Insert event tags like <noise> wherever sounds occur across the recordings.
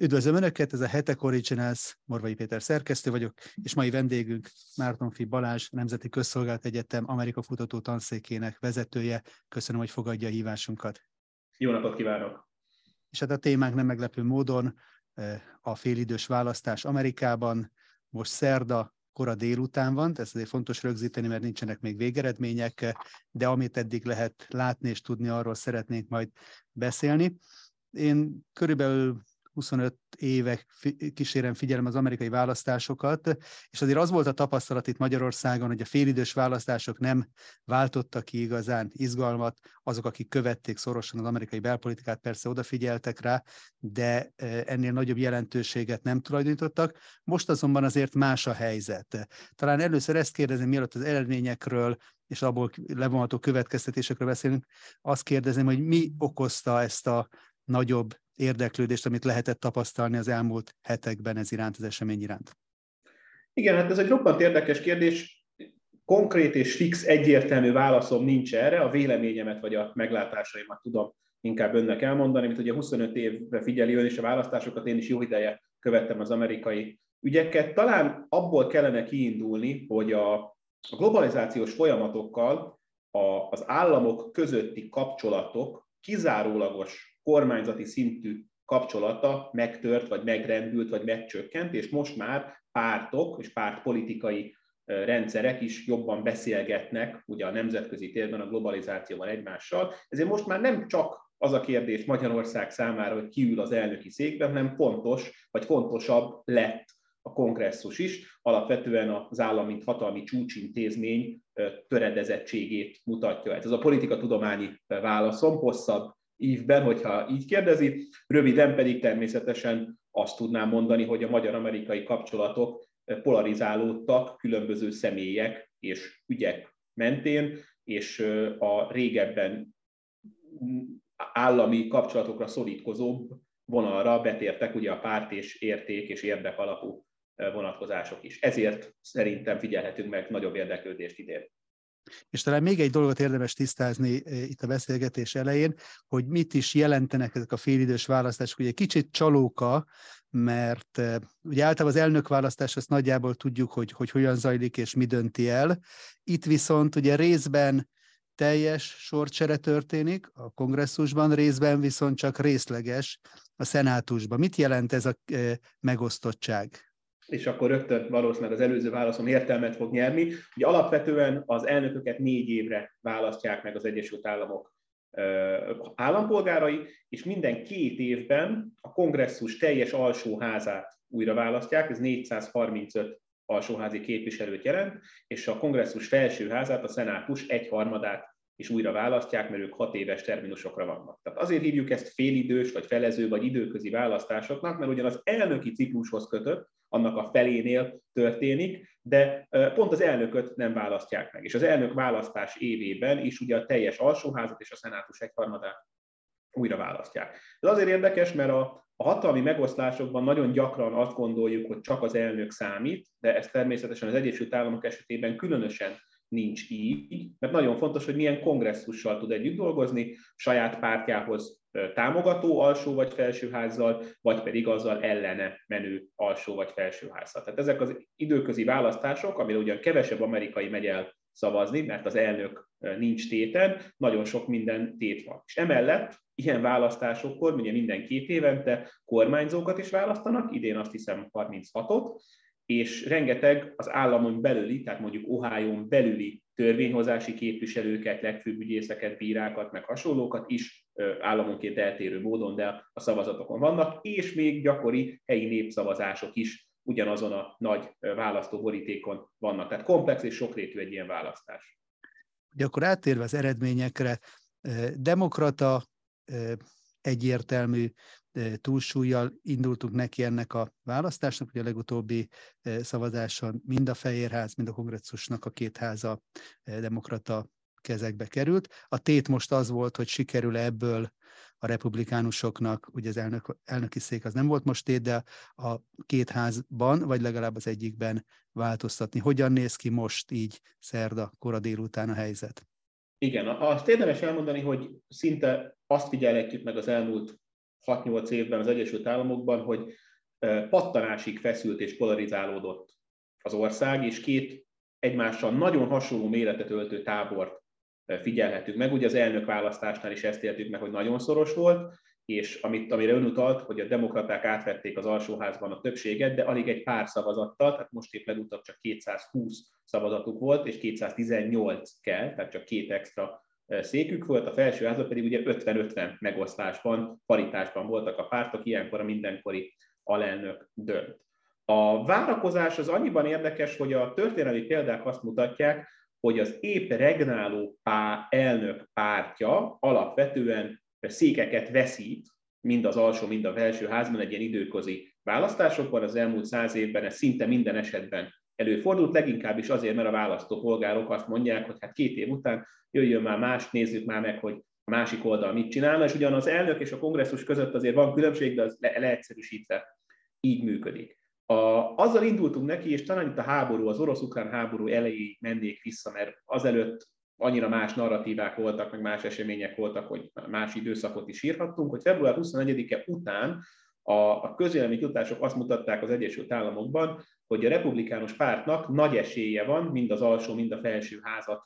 Üdvözlöm Önöket, ez a Hetek Originals, Morvai Péter szerkesztő vagyok, és mai vendégünk Márton Fi Balázs, Nemzeti Közszolgált Egyetem Amerika Futató Tanszékének vezetője. Köszönöm, hogy fogadja a hívásunkat. Jó napot kívánok! És hát a témánk nem meglepő módon eh, a félidős választás Amerikában. Most szerda, kora délután van, ez azért fontos rögzíteni, mert nincsenek még végeredmények, de amit eddig lehet látni és tudni, arról szeretnénk majd beszélni. Én körülbelül 25 éve kísérem figyelem az amerikai választásokat, és azért az volt a tapasztalat itt Magyarországon, hogy a félidős választások nem váltottak ki igazán izgalmat, azok, akik követték szorosan az amerikai belpolitikát, persze odafigyeltek rá, de e, ennél nagyobb jelentőséget nem tulajdonítottak. Most azonban azért más a helyzet. Talán először ezt kérdezem, mielőtt az eredményekről és abból levonható következtetésekről beszélünk, azt kérdezem, hogy mi okozta ezt a nagyobb érdeklődést, amit lehetett tapasztalni az elmúlt hetekben ez iránt, az esemény iránt? Igen, hát ez egy roppant érdekes kérdés. Konkrét és fix, egyértelmű válaszom nincs erre. A véleményemet vagy a meglátásaimat tudom inkább önnek elmondani, mint ugye 25 évre figyeli ön is a választásokat, én is jó ideje követtem az amerikai ügyeket. Talán abból kellene kiindulni, hogy a globalizációs folyamatokkal az államok közötti kapcsolatok kizárólagos kormányzati szintű kapcsolata megtört, vagy megrendült, vagy megcsökkent, és most már pártok és pártpolitikai rendszerek is jobban beszélgetnek ugye a nemzetközi térben, a globalizációval egymással. Ezért most már nem csak az a kérdés Magyarország számára, hogy kiül az elnöki székben, hanem fontos, vagy fontosabb lett a kongresszus is. Alapvetően az állam, mint hatalmi csúcsintézmény töredezettségét mutatja. Ez az a politika tudományi válaszom, hosszabb ívben, hogyha így kérdezi. Röviden pedig természetesen azt tudnám mondani, hogy a magyar-amerikai kapcsolatok polarizálódtak különböző személyek és ügyek mentén, és a régebben állami kapcsolatokra szorítkozóbb vonalra betértek ugye a párt és érték és érdek alapú vonatkozások is. Ezért szerintem figyelhetünk meg nagyobb érdeklődést idén. És talán még egy dolgot érdemes tisztázni eh, itt a beszélgetés elején, hogy mit is jelentenek ezek a félidős választások. Ugye kicsit csalóka, mert eh, ugye általában az elnökválasztás azt nagyjából tudjuk, hogy, hogy hogyan zajlik és mi dönti el. Itt viszont ugye részben teljes sorcsere történik a kongresszusban, részben viszont csak részleges a szenátusban. Mit jelent ez a eh, megosztottság? És akkor rögtön valószínűleg az előző válaszom értelmet fog nyerni. Ugye alapvetően az elnököket négy évre választják meg az Egyesült Államok állampolgárai, és minden két évben a kongresszus teljes alsóházát újra választják, ez 435 alsóházi képviselőt jelent, és a kongresszus felsőházát, a szenátus egyharmadát is újra választják, mert ők hat éves terminusokra vannak. Tehát azért hívjuk ezt félidős, vagy felező, vagy időközi választásoknak, mert ugyan az elnöki ciklushoz kötött, annak a felénél történik, de pont az elnököt nem választják meg. És az elnök választás évében is ugye a teljes alsóházat és a szenátus egyharmadát újra választják. Ez azért érdekes, mert a, a hatalmi megoszlásokban nagyon gyakran azt gondoljuk, hogy csak az elnök számít, de ez természetesen az Egyesült Államok esetében különösen nincs így, mert nagyon fontos, hogy milyen kongresszussal tud együtt dolgozni, saját pártjához támogató alsó vagy felsőházzal, vagy pedig azzal ellene menő alsó vagy felsőházzal. Tehát ezek az időközi választások, amire ugyan kevesebb amerikai megy el szavazni, mert az elnök nincs téten, nagyon sok minden tét van. És emellett ilyen választásokkor, ugye minden két évente kormányzókat is választanak, idén azt hiszem 36-ot, és rengeteg az államon belüli, tehát mondjuk Ohio-n belüli törvényhozási képviselőket, legfőbb ügyészeket, bírákat, meg hasonlókat is államonként eltérő módon, de a szavazatokon vannak, és még gyakori helyi népszavazások is ugyanazon a nagy választóborítékon vannak. Tehát komplex és sokrétű egy ilyen választás. Ugye akkor áttérve az eredményekre, demokrata egyértelmű túlsúlyjal indultunk neki ennek a választásnak, hogy a legutóbbi szavazáson mind a Fehérház, mind a kongresszusnak a két háza demokrata kezekbe került. A tét most az volt, hogy sikerül ebből a republikánusoknak, ugye az elnök, elnöki szék az nem volt most tét, de a két házban, vagy legalább az egyikben változtatni. Hogyan néz ki most így szerda, kora délután a helyzet? Igen, azt érdemes elmondani, hogy szinte azt figyelhetjük meg az elmúlt 6-8 évben az Egyesült Államokban, hogy pattanásig feszült és polarizálódott az ország, és két egymással nagyon hasonló méretet öltő tábort figyelhetünk meg. Ugye az elnök választásnál is ezt éltük meg, hogy nagyon szoros volt, és amit, amire ön utalt, hogy a demokraták átvették az alsóházban a többséget, de alig egy pár szavazattal, tehát most épp legutóbb csak 220 szavazatuk volt, és 218 kell, tehát csak két extra székük volt, a felsőházban pedig ugye 50-50 megosztásban, paritásban voltak a pártok, ilyenkor a mindenkori alelnök dönt. A várakozás az annyiban érdekes, hogy a történelmi példák azt mutatják, hogy az épp regnáló pá, elnök pártja alapvetően székeket veszít, mind az alsó, mind a felső házban egy ilyen időközi választásokban. Az elmúlt száz évben ez szinte minden esetben előfordult, leginkább is azért, mert a választópolgárok azt mondják, hogy hát két év után jöjjön már más, nézzük már meg, hogy a másik oldal mit csinálna, és ugyan az elnök és a kongresszus között azért van különbség, de az le- leegyszerűsítve így működik. A, azzal indultunk neki, és talán itt a háború, az orosz-ukrán háború elejéig mennék vissza, mert azelőtt annyira más narratívák voltak, meg más események voltak, hogy más időszakot is írhattunk, hogy február 21-e után a, a közélemi kutatások azt mutatták az Egyesült Államokban, hogy a republikánus pártnak nagy esélye van mind az alsó, mind a felső házat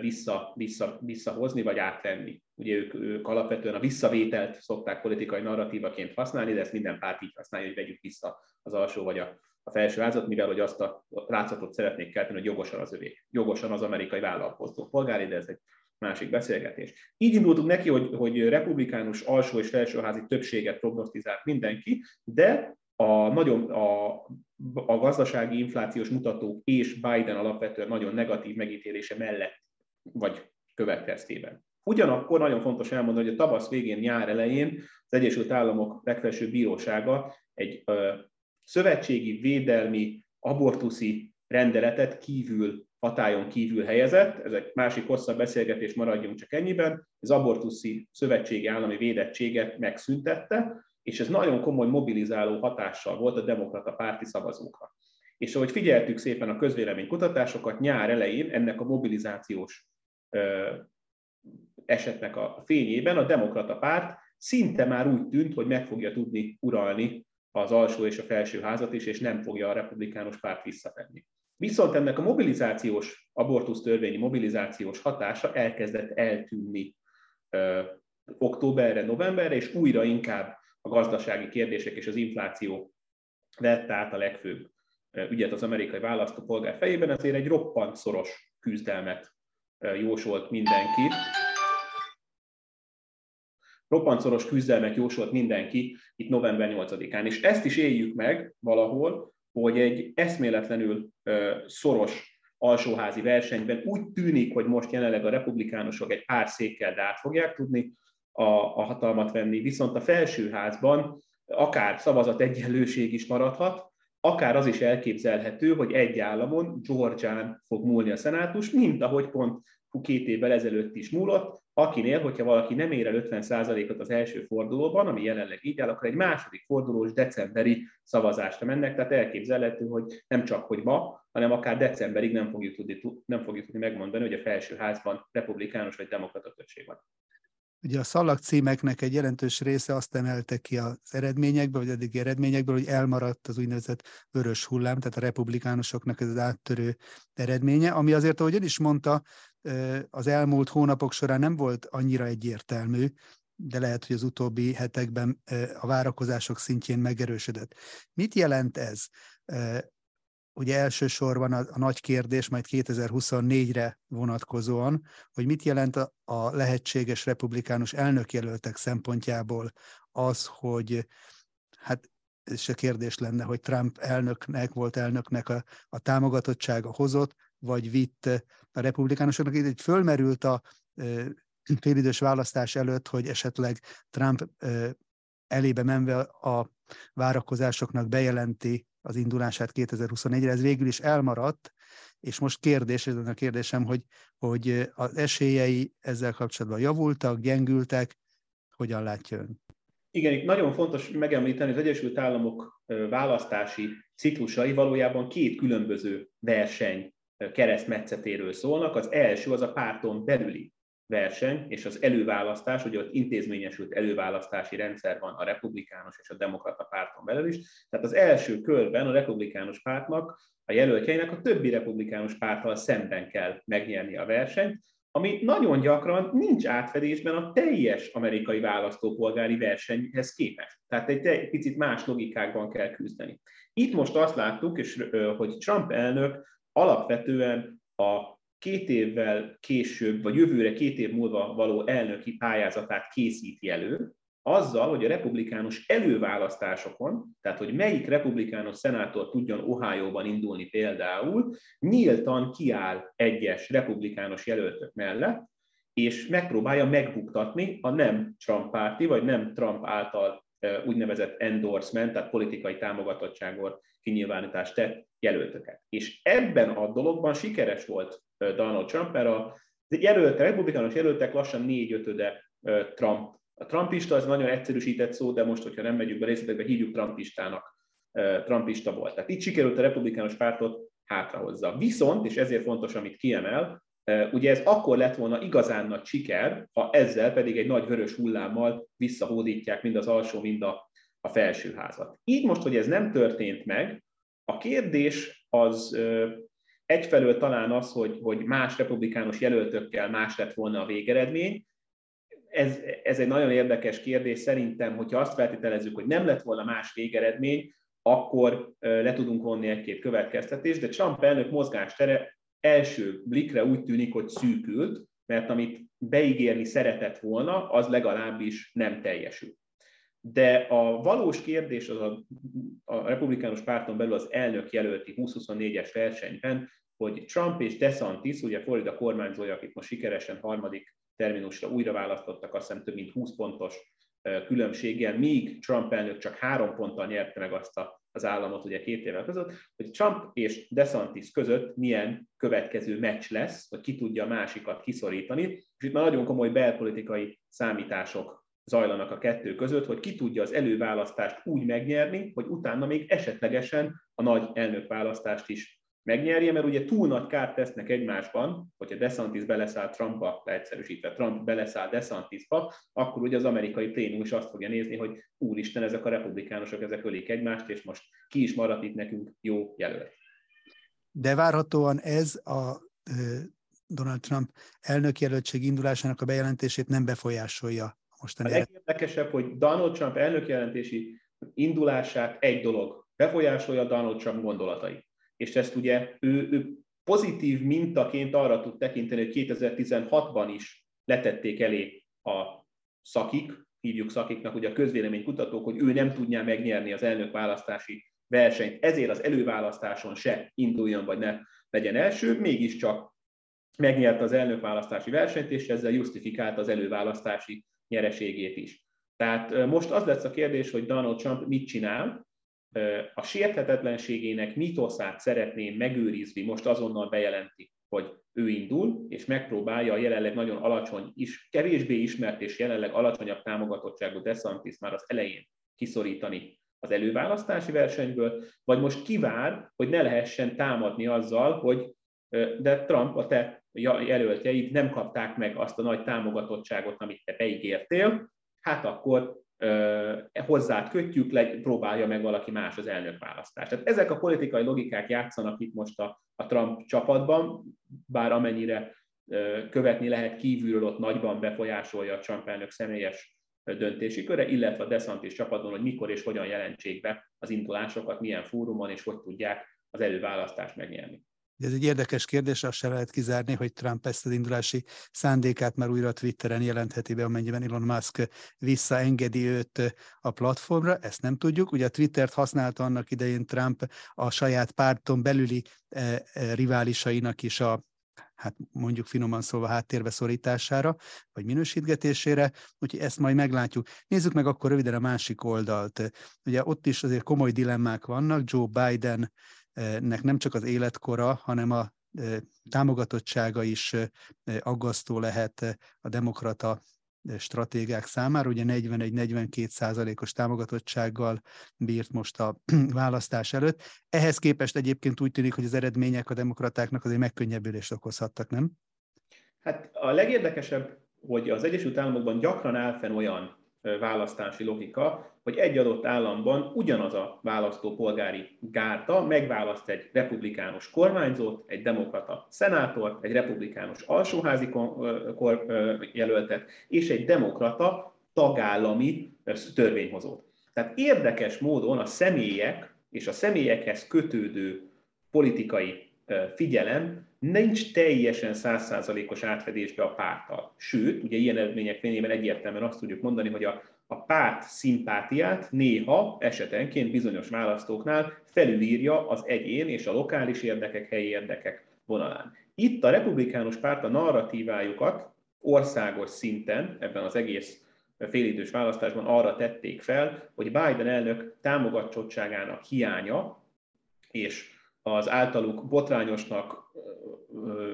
vissza, vissza, visszahozni vagy átvenni. Ugye ők, ők alapvetően a visszavételt szokták politikai narratívaként használni, de ezt minden párt így használja, hogy vegyük vissza az alsó vagy a, a felső házat, mivel hogy azt a látszatot szeretnék kelteni, hogy jogosan az övék, jogosan az amerikai vállalkozó polgári, de ez egy másik beszélgetés. Így indultunk neki, hogy, hogy republikánus alsó és felsőházi többséget prognosztizált mindenki, de a, nagyon, a, a gazdasági inflációs mutatók és Biden alapvetően nagyon negatív megítélése mellett vagy következtében. Ugyanakkor nagyon fontos elmondani, hogy a tavasz végén, nyár elején az Egyesült Államok legfelsőbb bírósága egy ö, szövetségi védelmi abortuszi rendeletet kívül, hatályon kívül helyezett. Ez egy másik hosszabb beszélgetés, maradjunk csak ennyiben. Az abortuszi szövetségi állami védettséget megszüntette, és ez nagyon komoly mobilizáló hatással volt a demokrata párti szavazókra. És ahogy figyeltük szépen a közvéleménykutatásokat, nyár elején ennek a mobilizációs esetnek a fényében a demokrata párt szinte már úgy tűnt, hogy meg fogja tudni uralni az alsó és a felső házat is, és nem fogja a republikánus párt visszatenni. Viszont ennek a mobilizációs, abortusz törvényi mobilizációs hatása elkezdett eltűnni ö, októberre, novemberre, és újra inkább a gazdasági kérdések és az infláció vette át a legfőbb ügyet az amerikai választópolgár fejében, ezért egy roppant szoros küzdelmet jósolt mindenki. Roppancoros küzdelmet jósolt mindenki itt november 8-án. És ezt is éljük meg valahol, hogy egy eszméletlenül szoros alsóházi versenyben úgy tűnik, hogy most jelenleg a republikánusok egy pár székkel át fogják tudni a, a hatalmat venni, viszont a felsőházban akár szavazat egyenlőség is maradhat, akár az is elképzelhető, hogy egy államon, Georgián fog múlni a szenátus, mint ahogy pont két évvel ezelőtt is múlott, akinél, hogyha valaki nem ér el 50%-ot az első fordulóban, ami jelenleg így áll, akkor egy második fordulós decemberi szavazásra mennek, tehát elképzelhető, hogy nem csak, hogy ma, hanem akár decemberig nem fogjuk tudni, nem fogjuk tudni megmondani, hogy a felsőházban republikánus vagy demokrata többség van. Ugye a szalag címeknek egy jelentős része azt emelte ki az eredményekből, vagy eddigi eredményekből, hogy elmaradt az úgynevezett vörös hullám, tehát a republikánusoknak ez az áttörő eredménye, ami azért, ahogy ön is mondta, az elmúlt hónapok során nem volt annyira egyértelmű, de lehet, hogy az utóbbi hetekben a várakozások szintjén megerősödött. Mit jelent ez? Ugye elsősorban a, a nagy kérdés majd 2024-re vonatkozóan, hogy mit jelent a, a lehetséges republikánus elnökjelöltek szempontjából az, hogy hát ez is a kérdés lenne, hogy Trump elnöknek, volt elnöknek a, a támogatottsága hozott, vagy vitt a republikánusoknak. Itt fölmerült a e, félidős választás előtt, hogy esetleg Trump elébe menve a várakozásoknak bejelenti az indulását 2021-re, ez végül is elmaradt, és most kérdés, ez a kérdésem, hogy, hogy az esélyei ezzel kapcsolatban javultak, gyengültek, hogyan látja ön? Igen, itt nagyon fontos megemlíteni, hogy az Egyesült Államok választási ciklusai valójában két különböző verseny keresztmetszetéről szólnak. Az első az a párton belüli verseny és az előválasztás, ugye ott intézményesült előválasztási rendszer van a republikánus és a demokrata párton belül is. Tehát az első körben a republikánus pártnak, a jelöltjeinek a többi republikánus párttal szemben kell megnyerni a versenyt, ami nagyon gyakran nincs átfedésben a teljes amerikai választópolgári versenyhez képest. Tehát egy picit más logikákban kell küzdeni. Itt most azt láttuk, és, hogy Trump elnök alapvetően a két évvel később, vagy jövőre két év múlva való elnöki pályázatát készíti elő, azzal, hogy a republikánus előválasztásokon, tehát hogy melyik republikánus szenátor tudjon Ohio-ban indulni például, nyíltan kiáll egyes republikánus jelöltök mellett, és megpróbálja megbuktatni a nem Trump párti, vagy nem Trump által úgynevezett endorsement, tehát politikai támogatottságot kinyilvánítást tett jelöltöket. És ebben a dologban sikeres volt Donald Trump, mert a jelöltek, republikánus jelöltek lassan négy-ötöde Trump. A trumpista az nagyon egyszerűsített szó, de most, hogyha nem megyünk be részletekbe, hívjuk trumpistának. Trumpista volt. Tehát itt sikerült a republikánus pártot hátrahozza. Viszont, és ezért fontos, amit kiemel, ugye ez akkor lett volna igazán nagy siker, ha ezzel pedig egy nagy vörös hullámmal visszahódítják mind az alsó, mind a, a felsőházat. Így most, hogy ez nem történt meg, a kérdés az egyfelől talán az, hogy, hogy más republikánus jelöltökkel más lett volna a végeredmény. Ez, ez egy nagyon érdekes kérdés. Szerintem, hogyha azt feltételezzük, hogy nem lett volna más végeredmény, akkor le tudunk vonni egy-két következtetést, de Trump elnök mozgástere első blikre úgy tűnik, hogy szűkült, mert amit beígérni szeretett volna, az legalábbis nem teljesült. De a valós kérdés az a, a republikánus párton belül az elnök jelölti 2024-es versenyben, hogy Trump és DeSantis, ugye Florida kormányzója, akik most sikeresen harmadik terminusra újra választottak, azt hiszem több mint 20 pontos különbséggel, míg Trump elnök csak három ponttal nyerte meg azt a, az államot ugye két évvel között, hogy Trump és DeSantis között milyen következő meccs lesz, hogy ki tudja a másikat kiszorítani, és itt már nagyon komoly belpolitikai számítások zajlanak a kettő között, hogy ki tudja az előválasztást úgy megnyerni, hogy utána még esetlegesen a nagy elnökválasztást is megnyerje, mert ugye túl nagy kárt tesznek egymásban, hogyha DeSantis beleszáll Trumpba, leegyszerűsítve Trump beleszáll DeSantisba, akkor ugye az amerikai plénum is azt fogja nézni, hogy úristen, ezek a republikánusok, ezek ölik egymást, és most ki is maradt itt nekünk jó jelölt. De várhatóan ez a Donald Trump elnökjelöltség indulásának a bejelentését nem befolyásolja mostani. A legérdekesebb, hogy Donald Trump elnökjelentési indulását egy dolog befolyásolja Donald Trump gondolatai és ezt ugye ő, ő pozitív mintaként arra tud tekinteni, hogy 2016-ban is letették elé a szakik, hívjuk szakiknak, ugye a közvéleménykutatók, hogy ő nem tudná megnyerni az elnökválasztási versenyt, ezért az előválasztáson se induljon, vagy ne legyen első, mégiscsak megnyert az elnökválasztási versenyt, és ezzel justifikálta az előválasztási nyereségét is. Tehát most az lesz a kérdés, hogy Donald Trump mit csinál, a sérthetetlenségének mitoszát szeretném megőrizni, most azonnal bejelenti, hogy ő indul, és megpróbálja a jelenleg nagyon alacsony, is, kevésbé ismert és jelenleg alacsonyabb támogatottságú DeSantis már az elején kiszorítani az előválasztási versenyből, vagy most kivár, hogy ne lehessen támadni azzal, hogy de Trump, a te jelöltjeid nem kapták meg azt a nagy támogatottságot, amit te beígértél, hát akkor hozzád kötjük, le, próbálja meg valaki más az elnökválasztást. Tehát ezek a politikai logikák játszanak itt most a, a Trump csapatban, bár amennyire követni lehet kívülről, ott nagyban befolyásolja a Trump elnök személyes döntési köre, illetve a DeSantis csapatban, hogy mikor és hogyan jelentsék be az indulásokat, milyen fórumon és hogy tudják az előválasztást megnyerni. Ez egy érdekes kérdés, azt se lehet kizárni, hogy Trump ezt az indulási szándékát már újra Twitteren jelentheti be, amennyiben Elon Musk visszaengedi őt a platformra, ezt nem tudjuk. Ugye a Twittert használta annak idején Trump a saját párton belüli eh, eh, riválisainak is a hát mondjuk finoman szólva háttérbe szorítására, vagy minősítgetésére, úgyhogy ezt majd meglátjuk. Nézzük meg akkor röviden a másik oldalt. Ugye ott is azért komoly dilemmák vannak, Joe Biden nek nem csak az életkora, hanem a támogatottsága is aggasztó lehet a demokrata stratégák számára. Ugye 41-42 százalékos támogatottsággal bírt most a <clears throat> választás előtt. Ehhez képest egyébként úgy tűnik, hogy az eredmények a demokratáknak azért megkönnyebbülést okozhattak, nem? Hát a legérdekesebb hogy az Egyesült Államokban gyakran áll fenn olyan választási logika, hogy egy adott államban ugyanaz a választópolgári gárta megválaszt egy republikánus kormányzót, egy demokrata szenátort, egy republikánus alsóházi jelöltet és egy demokrata tagállami törvényhozót. Tehát érdekes módon a személyek és a személyekhez kötődő politikai figyelem nincs teljesen százszázalékos átfedésbe a párttal. Sőt, ugye ilyen eredmények fényében egyértelműen azt tudjuk mondani, hogy a, a párt szimpátiát néha, esetenként bizonyos választóknál felülírja az egyén és a lokális érdekek, helyi érdekek vonalán. Itt a republikánus párt a narratívájukat országos szinten, ebben az egész félidős választásban arra tették fel, hogy Biden elnök támogatottságának hiánya és az általuk botrányosnak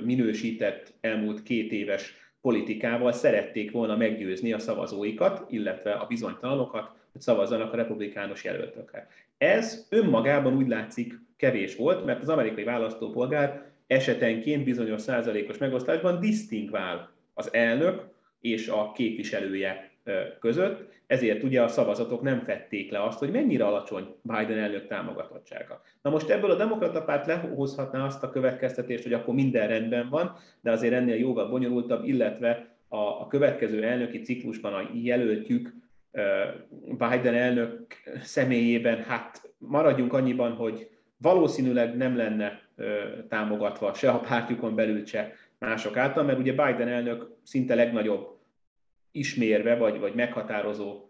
minősített elmúlt két éves politikával szerették volna meggyőzni a szavazóikat, illetve a bizonytalanokat, hogy szavazzanak a republikánus jelöltökre. Ez önmagában úgy látszik kevés volt, mert az amerikai választópolgár esetenként bizonyos százalékos megosztásban disztingvál az elnök és a képviselője között, ezért ugye a szavazatok nem fették le azt, hogy mennyire alacsony Biden elnök támogatottsága. Na most ebből a demokrata párt lehozhatná azt a következtetést, hogy akkor minden rendben van, de azért ennél jóval bonyolultabb, illetve a, a következő elnöki ciklusban a jelöltjük Biden elnök személyében, hát maradjunk annyiban, hogy valószínűleg nem lenne támogatva se a pártjukon belül, se mások által, mert ugye Biden elnök szinte legnagyobb ismérve, vagy, vagy meghatározó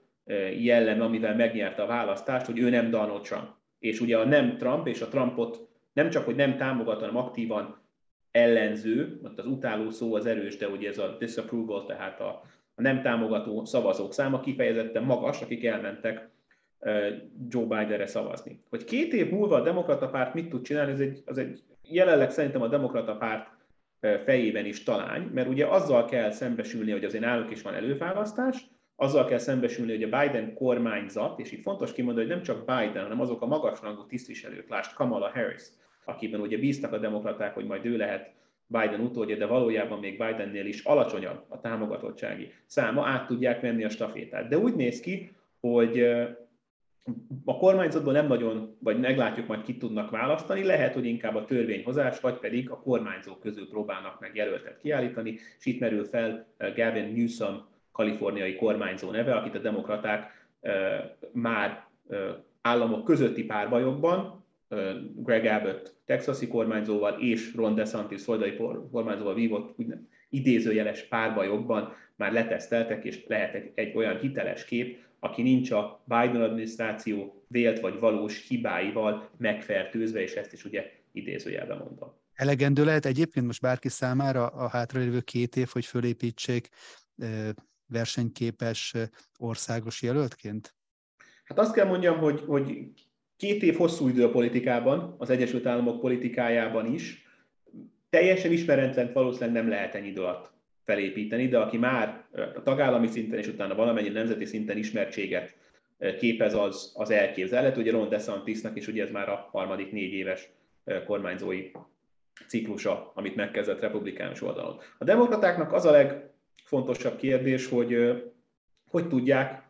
jellem, amivel megnyerte a választást, hogy ő nem Donald Trump. És ugye a nem Trump és a Trumpot nem csak, hogy nem támogat, hanem aktívan ellenző, ott az utáló szó az erős, de ugye ez a disapproval, tehát a, a nem támogató szavazók száma kifejezetten magas, akik elmentek Joe Bidenre szavazni. Hogy két év múlva a demokrata párt mit tud csinálni, ez egy, az egy jelenleg szerintem a demokrata párt fejében is talány, mert ugye azzal kell szembesülni, hogy azért náluk is van előválasztás, azzal kell szembesülni, hogy a Biden kormányzat, és itt fontos kimondani, hogy nem csak Biden, hanem azok a magasrangú tisztviselők, lást Kamala Harris, akiben ugye bíztak a demokraták, hogy majd ő lehet Biden utódja, de valójában még Bidennél is alacsonyabb a támogatottsági száma, át tudják venni a stafétát. De úgy néz ki, hogy a kormányzatban nem nagyon, vagy meglátjuk majd ki tudnak választani, lehet, hogy inkább a törvényhozás, vagy pedig a kormányzók közül próbálnak meg jelöltet kiállítani, és itt merül fel eh, Gavin Newsom, kaliforniai kormányzó neve, akit a demokraták eh, már eh, államok közötti párbajokban, Greg Abbott texasi kormányzóval és Ron DeSantis floridai kormányzóval vívott idézőjeles párbajokban már leteszteltek, és lehet egy, egy olyan hiteles kép, aki nincs a Biden adminisztráció vélt vagy valós hibáival megfertőzve, és ezt is ugye idézőjelben mondom. Elegendő lehet egyébként most bárki számára a hátralévő két év, hogy fölépítsék versenyképes országos jelöltként? Hát azt kell mondjam, hogy, hogy két év hosszú idő a politikában, az Egyesült Államok politikájában is. Teljesen ismeretlen valószínűleg nem lehet ennyi idő alatt felépíteni, de aki már a tagállami szinten és utána valamennyi nemzeti szinten ismertséget képez, az, az elképzelhető. Ugye Ron DeSantisnak is ugye ez már a harmadik négy éves kormányzói ciklusa, amit megkezdett republikánus oldalon. A demokratáknak az a legfontosabb kérdés, hogy hogy tudják,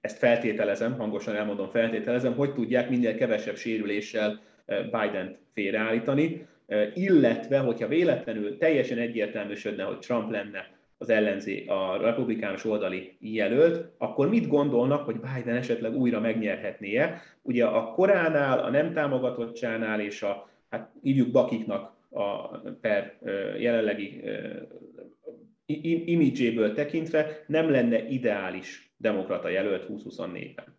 ezt feltételezem, hangosan elmondom, feltételezem, hogy tudják minél kevesebb sérüléssel Biden-t félreállítani illetve hogyha véletlenül teljesen egyértelműsödne, hogy Trump lenne az ellenzé, a republikánus oldali jelölt, akkor mit gondolnak, hogy Biden esetleg újra megnyerhetnie? Ugye a koránál, a nem támogatottságnál és a, hát hívjuk bakiknak a per jelenlegi imidzséből tekintve nem lenne ideális demokrata jelölt 2024-ben.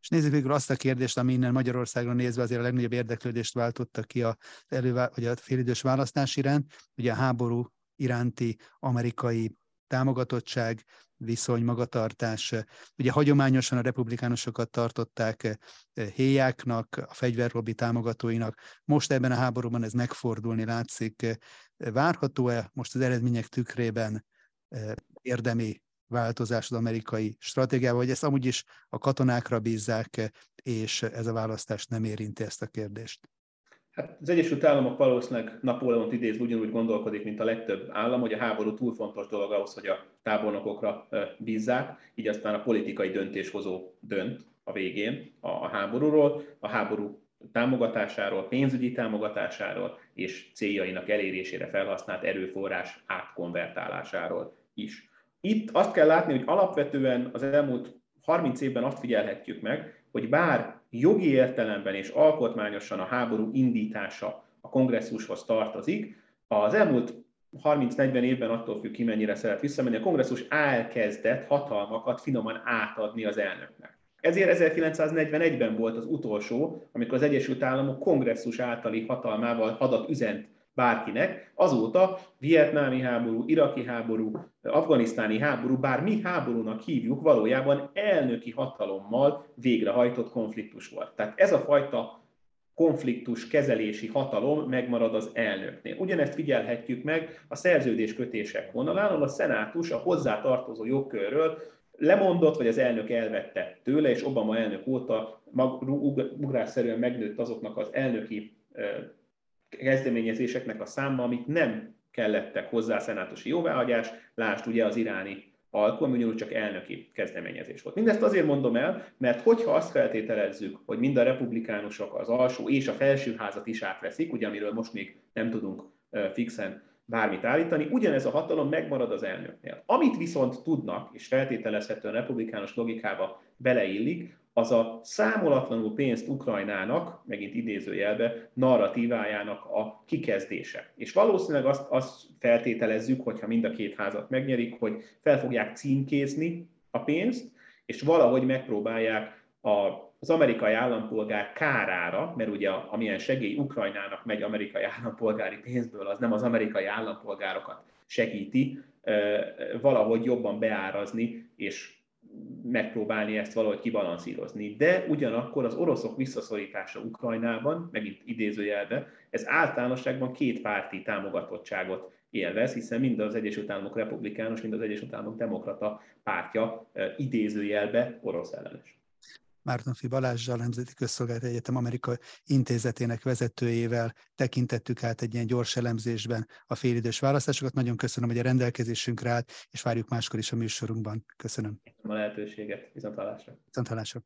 És nézzük végül azt a kérdést, ami innen Magyarországra nézve azért a legnagyobb érdeklődést váltotta ki a, elővá, vagy a félidős választás iránt, ugye a háború iránti amerikai támogatottság, viszony, magatartás. Ugye hagyományosan a republikánusokat tartották eh, héjáknak, a fegyverlobbi támogatóinak. Most ebben a háborúban ez megfordulni látszik. Várható-e most az eredmények tükrében eh, érdemi változás az amerikai stratégiával, vagy ezt amúgy is a katonákra bízzák, és ez a választás nem érinti ezt a kérdést? Hát az Egyesült Államok valószínűleg Napóleont idézve ugyanúgy gondolkodik, mint a legtöbb állam, hogy a háború túl fontos dolog ahhoz, hogy a tábornokokra bízzák, így aztán a politikai döntéshozó dönt a végén a háborúról, a háború támogatásáról, pénzügyi támogatásáról és céljainak elérésére felhasznált erőforrás átkonvertálásáról is. Itt azt kell látni, hogy alapvetően az elmúlt 30 évben azt figyelhetjük meg, hogy bár jogi értelemben és alkotmányosan a háború indítása a kongresszushoz tartozik, az elmúlt 30-40 évben attól függ ki, mennyire szeret visszamenni, a kongresszus elkezdett hatalmakat finoman átadni az elnöknek. Ezért 1941-ben volt az utolsó, amikor az Egyesült Államok kongresszus általi hatalmával hadat üzent bárkinek. Azóta vietnámi háború, iraki háború, afganisztáni háború, bár mi háborúnak hívjuk, valójában elnöki hatalommal végrehajtott konfliktus volt. Tehát ez a fajta konfliktus kezelési hatalom megmarad az elnöknél. Ugyanezt figyelhetjük meg a szerződéskötések vonalán, ahol a szenátus a hozzátartozó jogkörről lemondott, vagy az elnök elvette tőle, és Obama elnök óta ugrásszerűen megnőtt azoknak az elnöki kezdeményezéseknek a száma, amik nem kellettek hozzá szenátusi jóváhagyás, lásd ugye az iráni ami ugyanúgy csak elnöki kezdeményezés volt. Mindezt azért mondom el, mert hogyha azt feltételezzük, hogy mind a republikánusok az alsó és a felsőházat is átveszik, ugye amiről most még nem tudunk fixen bármit állítani, ugyanez a hatalom megmarad az elnöknél. Amit viszont tudnak, és feltételezhetően republikánus logikába beleillik, az a számolatlanul pénzt Ukrajnának, megint idézőjelbe, narratívájának a kikezdése. És valószínűleg azt, azt feltételezzük, hogyha mind a két házat megnyerik, hogy fel fogják címkézni a pénzt, és valahogy megpróbálják a, az amerikai állampolgár kárára, mert ugye amilyen segély Ukrajnának megy amerikai állampolgári pénzből, az nem az amerikai állampolgárokat segíti, valahogy jobban beárazni, és megpróbálni ezt valahogy kibalanszírozni. De ugyanakkor az oroszok visszaszorítása Ukrajnában, megint idézőjelbe, ez általánosságban két párti támogatottságot élvez, hiszen mind az Egyesült Államok republikánus, mind az Egyesült Államok demokrata pártja idézőjelbe orosz ellenes. Mártonfi Balázsjal, Nemzeti Közszolgálati Egyetem Amerika Intézetének vezetőjével tekintettük át egy ilyen gyors elemzésben a félidős választásokat. Nagyon köszönöm, hogy a rendelkezésünkre állt, és várjuk máskor is a műsorunkban. Köszönöm. A lehetőséget. Viszontlátásra. Viszontlátásra.